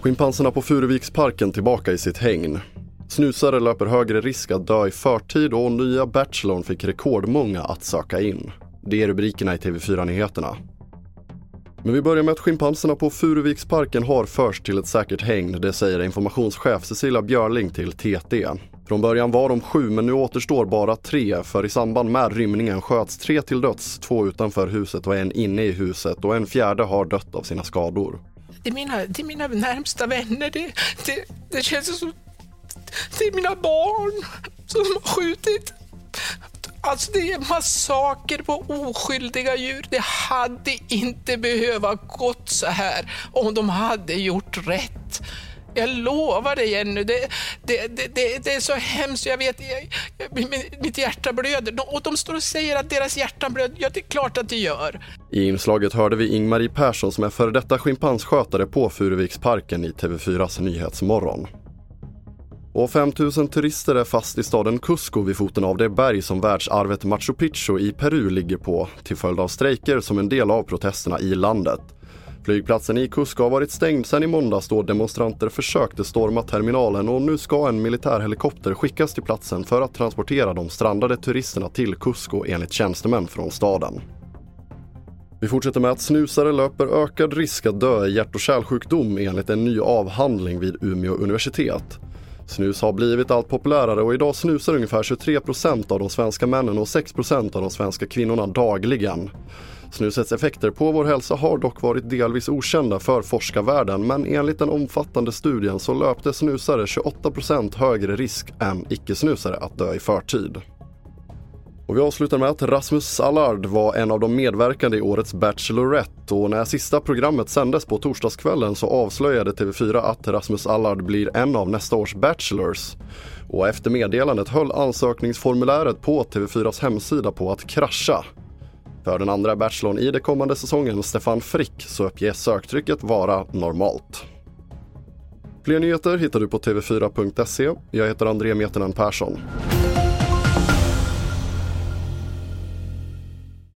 Schimpanserna på Furuviksparken tillbaka i sitt hägn. Snusare löper högre risk att dö i förtid och nya Bachelorn fick rekordmånga att söka in. Det är rubrikerna i TV4-nyheterna. Men vi börjar med att schimpanserna på Furuviksparken har först till ett säkert hägn, det säger informationschef Cecilia Björling till TT. Från början var de sju men nu återstår bara tre för i samband med rymningen sköts tre till döds, två utanför huset och en inne i huset och en fjärde har dött av sina skador. Det är mina, det är mina närmsta vänner, det, det, det känns som det är mina barn som har skjutit. Alltså det är massaker på oskyldiga djur. Det hade inte behöva gått så här om de hade gjort rätt. Jag lovar dig Jenny, det, det, det, det, är så hemskt. Jag vet, jag, jag, mitt hjärta blöder. Och de står och säger att deras hjärtan blöder. Ja, det är klart att det gör. I inslaget hörde vi Ingmarie Persson som är före detta schimpansskötare på Furuviksparken i TV4s Nyhetsmorgon. Och 5 000 turister är fast i staden Cusco vid foten av det berg som världsarvet Machu Picchu i Peru ligger på till följd av strejker som en del av protesterna i landet. Flygplatsen i Cusco har varit stängd sedan i måndags då demonstranter försökte storma terminalen och nu ska en militärhelikopter skickas till platsen för att transportera de strandade turisterna till Cusco enligt tjänstemän från staden. Vi fortsätter med att snusare löper ökad risk att dö i hjärt och kärlsjukdom enligt en ny avhandling vid Umeå universitet. Snus har blivit allt populärare och idag snusar ungefär 23% av de svenska männen och 6% av de svenska kvinnorna dagligen. Snusets effekter på vår hälsa har dock varit delvis okända för forskarvärlden men enligt den omfattande studien så löpte snusare 28% högre risk än icke-snusare att dö i förtid. Och vi avslutar med att Rasmus Allard var en av de medverkande i årets Bachelorette och när sista programmet sändes på torsdagskvällen så avslöjade TV4 att Rasmus Allard blir en av nästa års Bachelors. Och efter meddelandet höll ansökningsformuläret på TV4s hemsida på att krascha. För den andra Bachelorn i den kommande säsongen, Stefan Frick, så uppges söktrycket vara normalt. Fler nyheter hittar du på tv4.se. Jag heter André Metenen Persson.